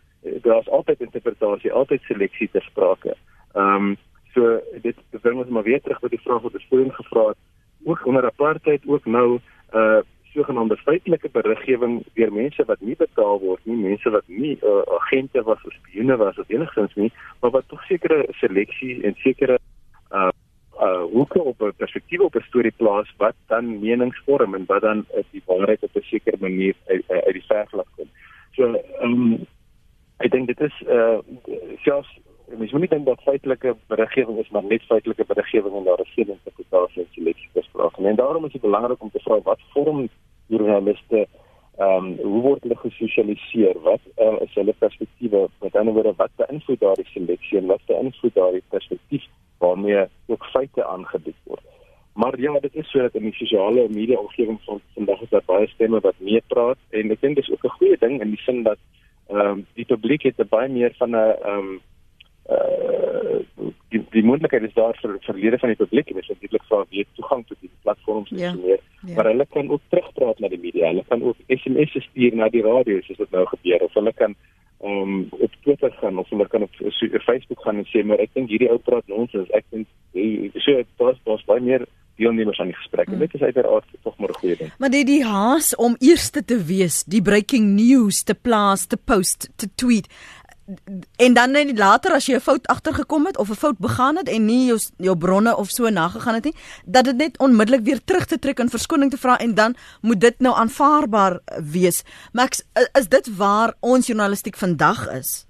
daar's altyd interpretasie, altyd seleksie ter sprake. Ehm um, So dit bring ons maar weer terug by die vraag wat ons voorheen gevra het. Ook onder apartheid ook nou uh sogenaamde feitelike beriggewing deur mense wat nie betaal word nie, mense wat nie uh, agente was of spioene was of enigstens nie, maar wat tog sekere seleksie en sekere uh uh hoeke op 'n perspektief op 'n storie plaas wat dan meningsvorm en wat dan uh, die waarheid op 'n sekere manier uit, uit die verf laat kom. So um ek dink dit is uh selfs mens moet nie dink dat feitelike beriggewing is maar net feitelike beriggewing en daar is geen interpretasie en seleksie bespreek nie. En daarom is dit belangrik om te vra wat vorm journaliste ehm um, hoe word hulle gesosialiseer? Wat uh, is hulle perspektiewe? Met ander woorde, wat beïnvloed daardie seleksie en wat beïnvloed daardie perspektief waarmee ook feite aangebied word? Maar ja, dit is sodat in die sosiale media omgewing van vandag is daar baie stemme wat meepraat en ek dink dis ook 'n goeie ding in die sin dat ehm um, die publiek het baie meer van 'n ehm um, uh die die moontlikheid is daar vir verlede van die publiek en dit is natuurlik vir wie toegang tot die platforms ja, en so meer. Ja. Maar hulle kan ook terugpraat na die media. Hulle kan ook SMS stuur na die radio soos dit nou gebeur of hulle kan um op Twitter gaan of hulle kan op Facebook gaan en sê maar ek dink hierdie ou praat nonsens. Ek dink so daar's daar's baie meer deelnemers aan die gesprek. Mm. Dit is uiteraard tog maar 'n goeie ding. Maar dit die haas om eerste te wees, die breaking news te plaas, te post, te tweet en dan net later as jy 'n fout agtergekom het of 'n fout begaan het en nie jou jou bronne of so nagegaan het nie, dat dit net onmiddellik weer terug te trek en verskoning te vra en dan moet dit nou aanvaarbaar wees. Max, is dit waar ons journalistiek vandag is?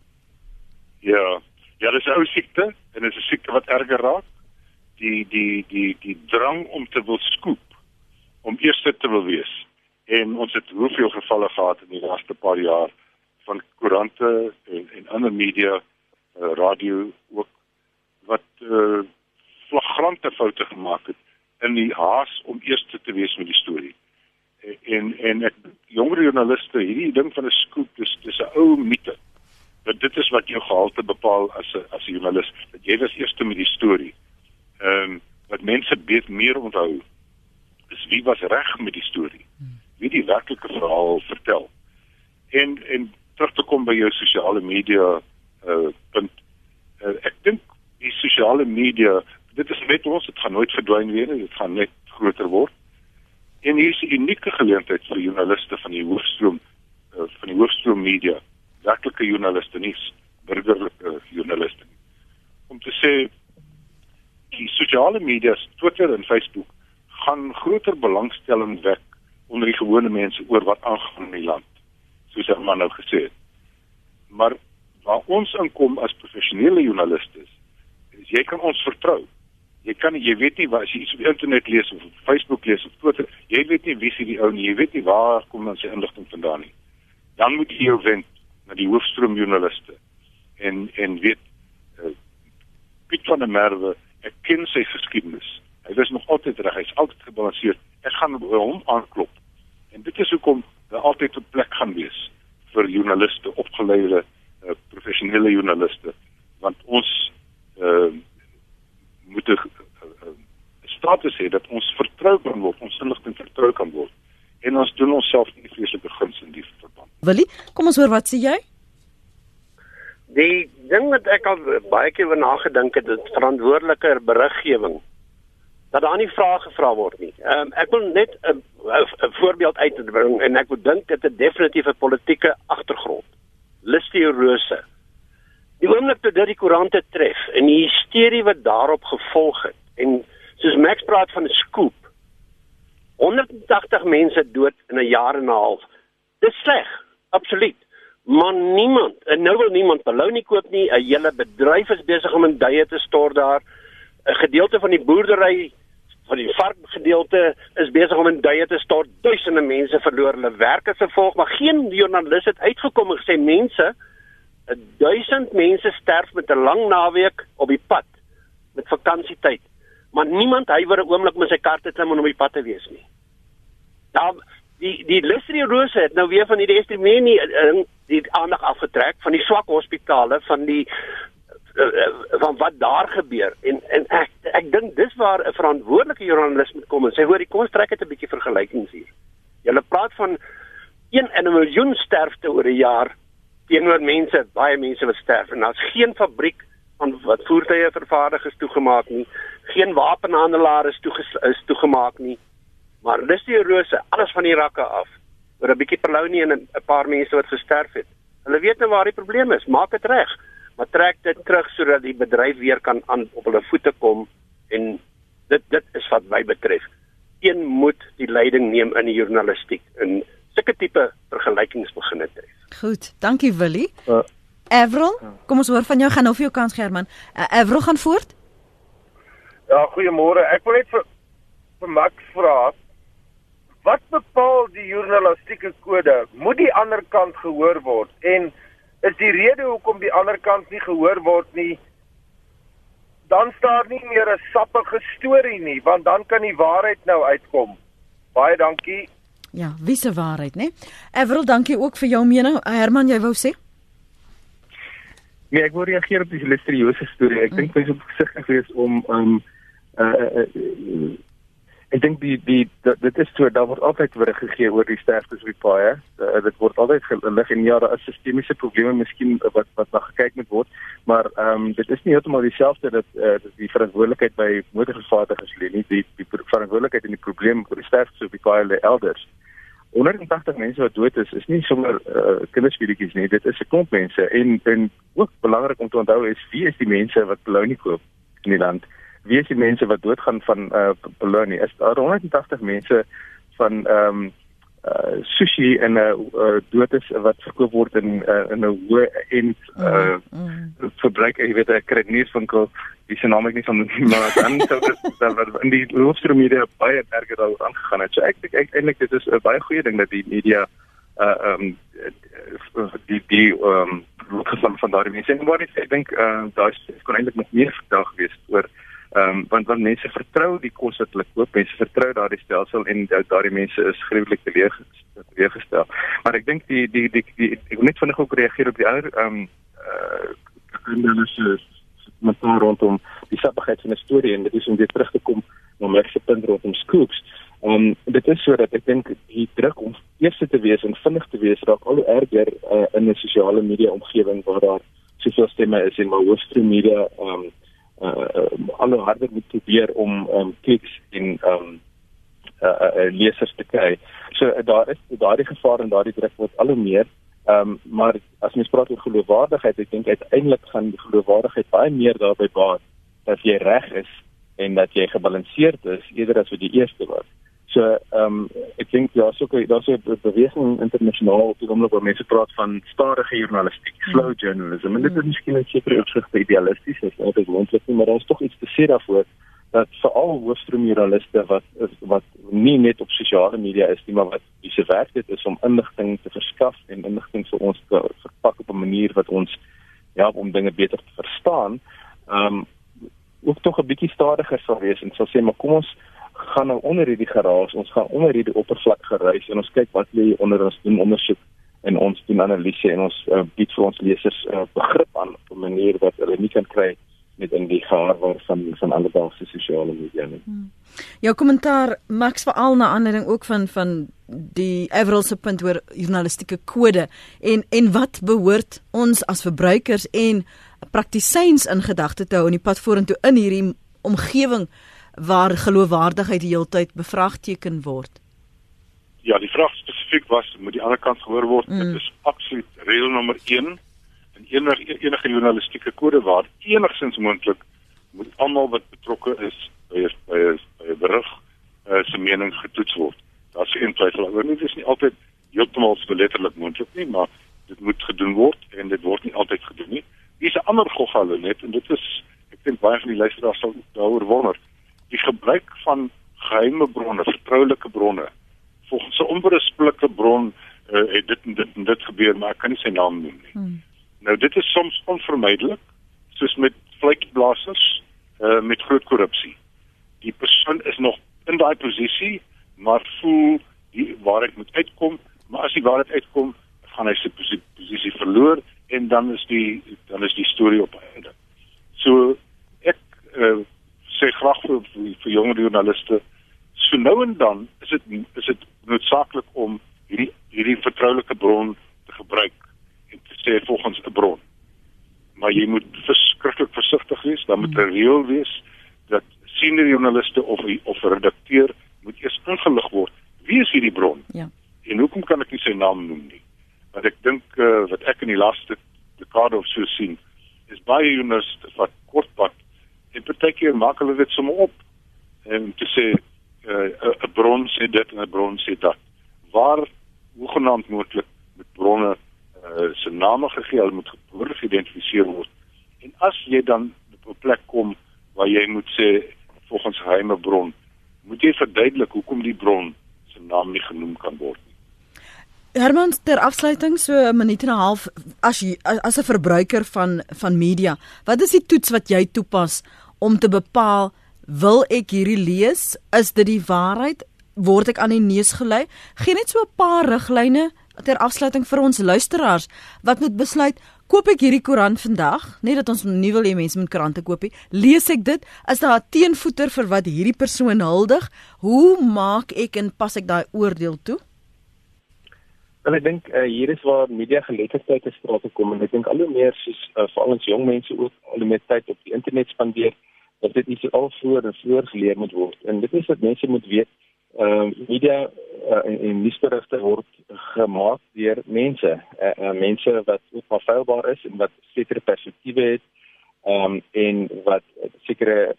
Ja. Ja, dis 'n ou siekte en dit is 'n siekte wat erger raak. Die die die die drang om te wil skoop, om eerste te wil wees. En ons het hoeveel gevalle gehad in die laaste paar jaar van koerante en, en ander media, uh, radio ook wat uh, flagrante foute gemaak het in die haas om eers te wees met die storie. En en ek jonger joernaliste, hierdie ding van 'n skoop, dis dis 'n ou mite. Dat dit is wat jou gehalte bepaal as 'n as 'n joernalis, dat jy was eers met die storie. Ehm um, wat mense baie meer onthou is wie was reg met die storie. Wie die werklike verhaal vertel. En en terug te kom by jou sosiale media uh punt. Uh, ek dink die sosiale media dit is net ons dit gaan nooit verdwyn weer nie dit gaan net groter word. En hier is 'n unieke geleentheid vir joernaliste van die hoofstroom uh, van die hoofstroom media werklike joernaliste nie burgerlike joernaliste om te sê die sosiale media Twitter en Facebook gaan groter belangstelling wek onder die gewone mense oor wat aangaan in die land soos maar nou gesê het maar waar ons inkom as professionele joernaliste is jy kan ons vertrou jy kan jy weet nie wat as jy iets op die internet lees of op Facebook lees of Twitter, jy weet nie wie se die ou nie, jy weet nie waar kom dan sy inligting vandaan nie. Dan moet jy jou wend na die hoofstroom joernaliste. En en weet uh, Piet van der Merwe, ek ken sy geskiedenis. Hy was nog altyd reg, hy's altyd gebalanseerd. Ek gaan hom aanklop. En dit is hoekom daar altyd 'n plek gaan wees vir joernaliste, opgeleide uh, professionele joernaliste, want ons uh, moet 'n status hê dat ons vertrou kan word, ons inligting vertrou kan word. En ons doen onsself nie vreeslike guns in die verband. Willie, kom ons hoor wat sê jy? Die ding wat ek al baie keer oor nagedink het, is verantwoordelike beriggewing. Dat daar nie vrae gevra word nie. Ehm um, ek wil net 'n 'n voorbeeld uitbring en ek wil dink dit het 'n politieke agtergrond. Listeorose Die oomblik toe dit die koerante tref en die hysterie wat daarop gevolg het en soos Max praat van 'n skoop 180 mense dood in 'n jaar en 'n half. Dis sleg, absoluut. Maar niemand, en nou wil niemand belounie koop nie. 'n Hele bedryf is besig om in duie te stort daar. 'n Gedeelte van die boerdery van die varkgedeelte is besig om in duie te stort. Duisende mense verloor hulle werk as gevolg, maar geen joernalis het uitgekom en gesê mense 1000 mense sterf met 'n lang naweek op die pad met vakansietyd. Maar niemand huiwer 'n oomblik om sy kar te klim en op die pad te wees nie. Nou die die Leslie Rose het nou weer van die Estimeni die, die aandag afgetrek van die swak hospitale van die eh, eh, van wat daar gebeur en en ek ek dink dis waar 'n verantwoordelike joernalis moet kom en sê hoor kom ons trek dit 'n bietjie vergelykings hier. Jy praat van 1 in 'n miljoen sterfte oor 'n jaar teenoor mense, baie mense wat sterf en daar's geen fabriek van wat voertuie vervaardig is toegemaak nie. Geen wapenhandelaar is toe is toegemaak nie. Maar dis die rose, alles van die rakke af. oor 'n bietjie perlounie en 'n paar mense wat gesterf het. Hulle weet nou waar die probleem is. Maak dit reg. Maar trek dit terug sodat die bedryf weer kan aan op hulle voete kom en dit dit is wat my betref. Een moet die leiding neem in die journalistiek en sulke tipe vergelykings begin tref. Goed, dankie Willie. Uh, Avril, kom ons hoor van jou gaan nou vir jou kans German. Uh, Avril gaan voort. Ja, goeiemôre. Ek wil net vir vir Max vra wat bepaal die journalistieke kode? Moet die ander kant gehoor word en is die rede hoekom die ander kant nie gehoor word nie dan staan nie meer 'n sappige storie nie, want dan kan die waarheid nou uitkom. Baie dankie. Ja, wisse waarheid, né? Everal, dankie ook vir jou mening. Herman, jy wou sê? Nee, ek wil reageer op die listeriose storie. Ek mm. dink mense moet versigtig wees om um uh, uh, uh ek dink die die dit is so daar word altyd weer gegee oor die sterftes op die paaie. Uh, dit word altyd gelig en ja, daar is sistemiese probleme miskien wat wat na gekyk moet word, maar ehm um, dit is nie heeltemal dieselfde dat uh, die verantwoordelikheid by motorvervaardigers lê nie. Die die verantwoordelikheid en die probleem vir die sterftes op die paaie lê elders. 180 mense wat dood is, is nie sommer uh, kinderspeletjies nie. Dit is 'n klomp mense en en ook belangrik om te onthou is wie is die mense wat belounie koop in die land? Wie is die mense wat doodgaan van uh, belounie? Is daar 180 mense van ehm um, uh sushi en 'n uh, uh, dood is wat verkoop word in uh, in 'n hoë en uh mm, mm. verbruik jy weet 'n kredietwinkel die se naam ek nie van [LAUGHS] maar dan sou dit dan in die hoofstroom media baie erger daaroor aangegaan het so ek dink eintlik dit is 'n baie goeie ding dat die media uh um die die um van van daardie mense en maar ek dink uh daar is kon eintlik nog meer vertel gewees oor Ehm um, want want mense vertrou die kos wat hulle koop, mense vertrou daardie stelsel en daardie mense is gruwelik teleeggestel. Maar ek dink die, die die die ek wil net vinnig ook reageer op die ander ehm um, uh hulle met rondom die sappigheid van 'n storie en dit is om weer terug te kom na my se punt rondom skoops. Ehm um, dit is sodat ek dink die druk om eers te wees en vinnig te wees raak al hoe erger uh, in 'n sosiale media omgewing waar daar soveel stemme is en maar hoofstroom media ehm um, uh, uh alle harder moet probeer om um kliks en um uh, uh lesers te kry. So uh, daar is daardie gevaar en daardie druk word al hoe meer. Um maar as mens praat oor geloofwaardigheid, ek dink uiteindelik gaan die geloofwaardigheid baie meer daarby baat dat jy reg is en dat jy gebalanseerd is eerder as wat die eerste was. So ehm um, ek dink ja, so daar's 'n beweging internasionaal op die oomblik waar mense praat van stadige journalistiek, hmm. slow journalism. En dit is miskien net seker opsigte idealisties, is dit is moontlik, maar daar is tog iets te sê daarvoor dat veral hoofstroom joernaliste wat wat nie net op sosiale media is nie, maar wat dis werk dit is om inligting te verskaf en inligting vir ons te verpak op 'n manier wat ons ja, om dinge beter te verstaan, ehm um, ook tog 'n bietjie stadiger sal wees en sal sê maar kom ons gaan nou onder hierdie geraas, ons gaan onder hierdie oppervlak gereis en ons kyk wat lê onder ons doen ondersoek en ons doen analise en ons uh, bied vir ons lesers uh, begrip aan op 'n manier wat hulle nie kan kry met in die gehaar van van alledaagse sosiale media nie. Hmm. Jou kommentaar Max veral na aanleiding ook van van die Everal se punt oor journalistieke kode en en wat behoort ons as verbruikers en praktisyns in gedagte te hou in die pad vorentoe in hierdie omgewing waar geloofwaardigheid die hele tyd bevraagteken word. Ja, die vraag spesifiek was moet die ander kant gehoor word. Mm. Dit is absoluut reël nommer 1 in enige enige journalistieke kode waar enigsins moontlik moet almal wat betrokke is by by 'n berig uh, se mening getoets word. Daar's geen twyfel oor nie. Dit is nie altyd heeltemal so letterlik moontlik nie, maar dit moet gedoen word en dit word nie altyd gedoen nie. Hier is 'n ander goggalle net en dit is ek dink baie van die luisteraars sal daaroor wonder die gebruik van geheime bronne, vertroulike bronne. Volgens 'n onberispelike bron uh, het dit en dit en dit gebeur, maar ek kan nie sy naam noem nie. Hmm. Nou dit is soms onvermydelik, soos met vlekblassers uh, met groot korrupsie. Die persoon is nog in daai posisie, maar voel die waarheid moet uitkom, maar as die waarheid uitkom, gaan hy sy posisie verloor en dan is die dan is die storie op einde. So ek uh, sê graag vir vir, vir jonger joernaliste so nou en dan is dit is dit noodsaaklik om hierdie hierdie vertroulike bron te gebruik en te sê volgens 'n bron. Maar jy moet verskriklik versigtig wees, dan moet 'n reël wees dat senior joernaliste of of redakteur moet eers ingelig word. Wie is hierdie bron? Ja. En hoekom kan ek nie sy naam noem nie? Want ek dink uh, wat ek in die laaste dekade of so sien is baie joernaliste partykeer maak hulle dit sommer op. En te sê eh, 'n uh, bron sê dit en 'n bron sê dat. Waar hoegenaamd moontlik met bronne uh, se name gegee hulle moet behoorlik geïdentifiseer word. En as jy dan op 'n plek kom waar jy moet sê volgens geheime bron moet jy verduidelik hoekom die bron se naam nie genoem kan word nie. Herman ter afsluiting so 'n minuut en 'n half as jy as 'n verbruiker van van media wat is die toets wat jy toepas om te bepaal wil ek hierdie lees? Is dit die waarheid? Word ek aan die neus gelei? Geen net so 'n paar riglyne ter afsluiting vir ons luisteraars wat moet besluit koop ek hierdie koerant vandag net dat ons nie wil hê mense moet koerante koop nie lees ek dit is daar 'n teenvoeter vir wat hierdie persoon huldig hoe maak ek en pas ek daai oordeel toe En ek dink uh, hier is waar media geletterdheid te sprake kom en ek dink al hoe meer soos uh, veral ons jong mense ook al hoe meer tyd op die internet spandeer dat dit iets al vroeër en vroeër geleer moet word. En dit is wat mense moet weet. Ehm uh, media uh, en, en nuusberigte word gemaak deur mense, uh, uh, mense wat ook maar feilbaar is en wat sekere perspektiewe het. Ehm um, en wat sekere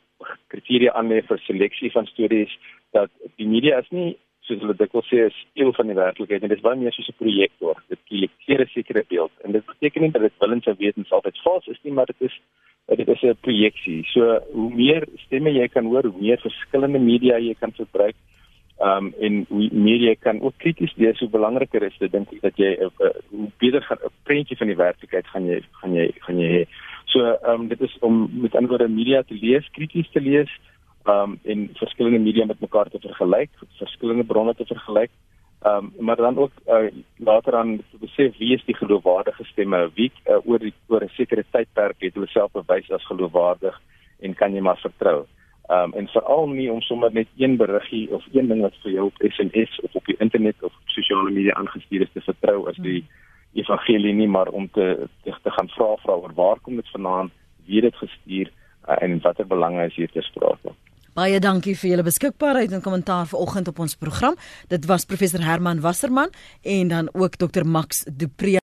kriteria aanlê vir seleksie van stories dat die media is nie soos hulle dikwels sê is deel van die werklikheid en dit is baie meer soos 'n projektor. Dit kolekteer 'n sekere beeld en dit beteken nie dat dit willens en wetens altyd vals is nie, maar dit is dit is 'n projeksie. So hoe meer stemme jy kan hoor, hoe meer verskillende media jy kan verbruik, Ehm um, en hoe media kan ook krities wees, hoe belangriker is dit dink ek dat jy 'n uh, uh, beter 'n prentjie van die werklikheid gaan jy gaan jy gaan jy hê. So ehm um, dit is om met ander woorde media te lees, krities te lees, ehm um, en verskillende media met mekaar te vergelyk, verskillende bronne te vergelyk. Ehm um, maar dan ook uh, later aan te besef wie is die geloofwaardige stemme, wie uh, oor die oor 'n sekere tydperk het hulle self bewys as geloofwaardig en kan jy maar vertrou. Ehm um, en veral nie om sommer net een beriggie of een ding wat vir jou op SMS of op die internet of op sosiale media aangestuur is te vertrou as die evangelie nie, maar om te te, te gaan vra vra oor waar kom dit vandaan, wie het dit gestuur uh, en watter belange is hier ter sprake. Baie dankie vir julle beskikbaarheid en kommentaar vanoggend op ons program. Dit was professor Herman Wasserman en dan ook dokter Max Dupree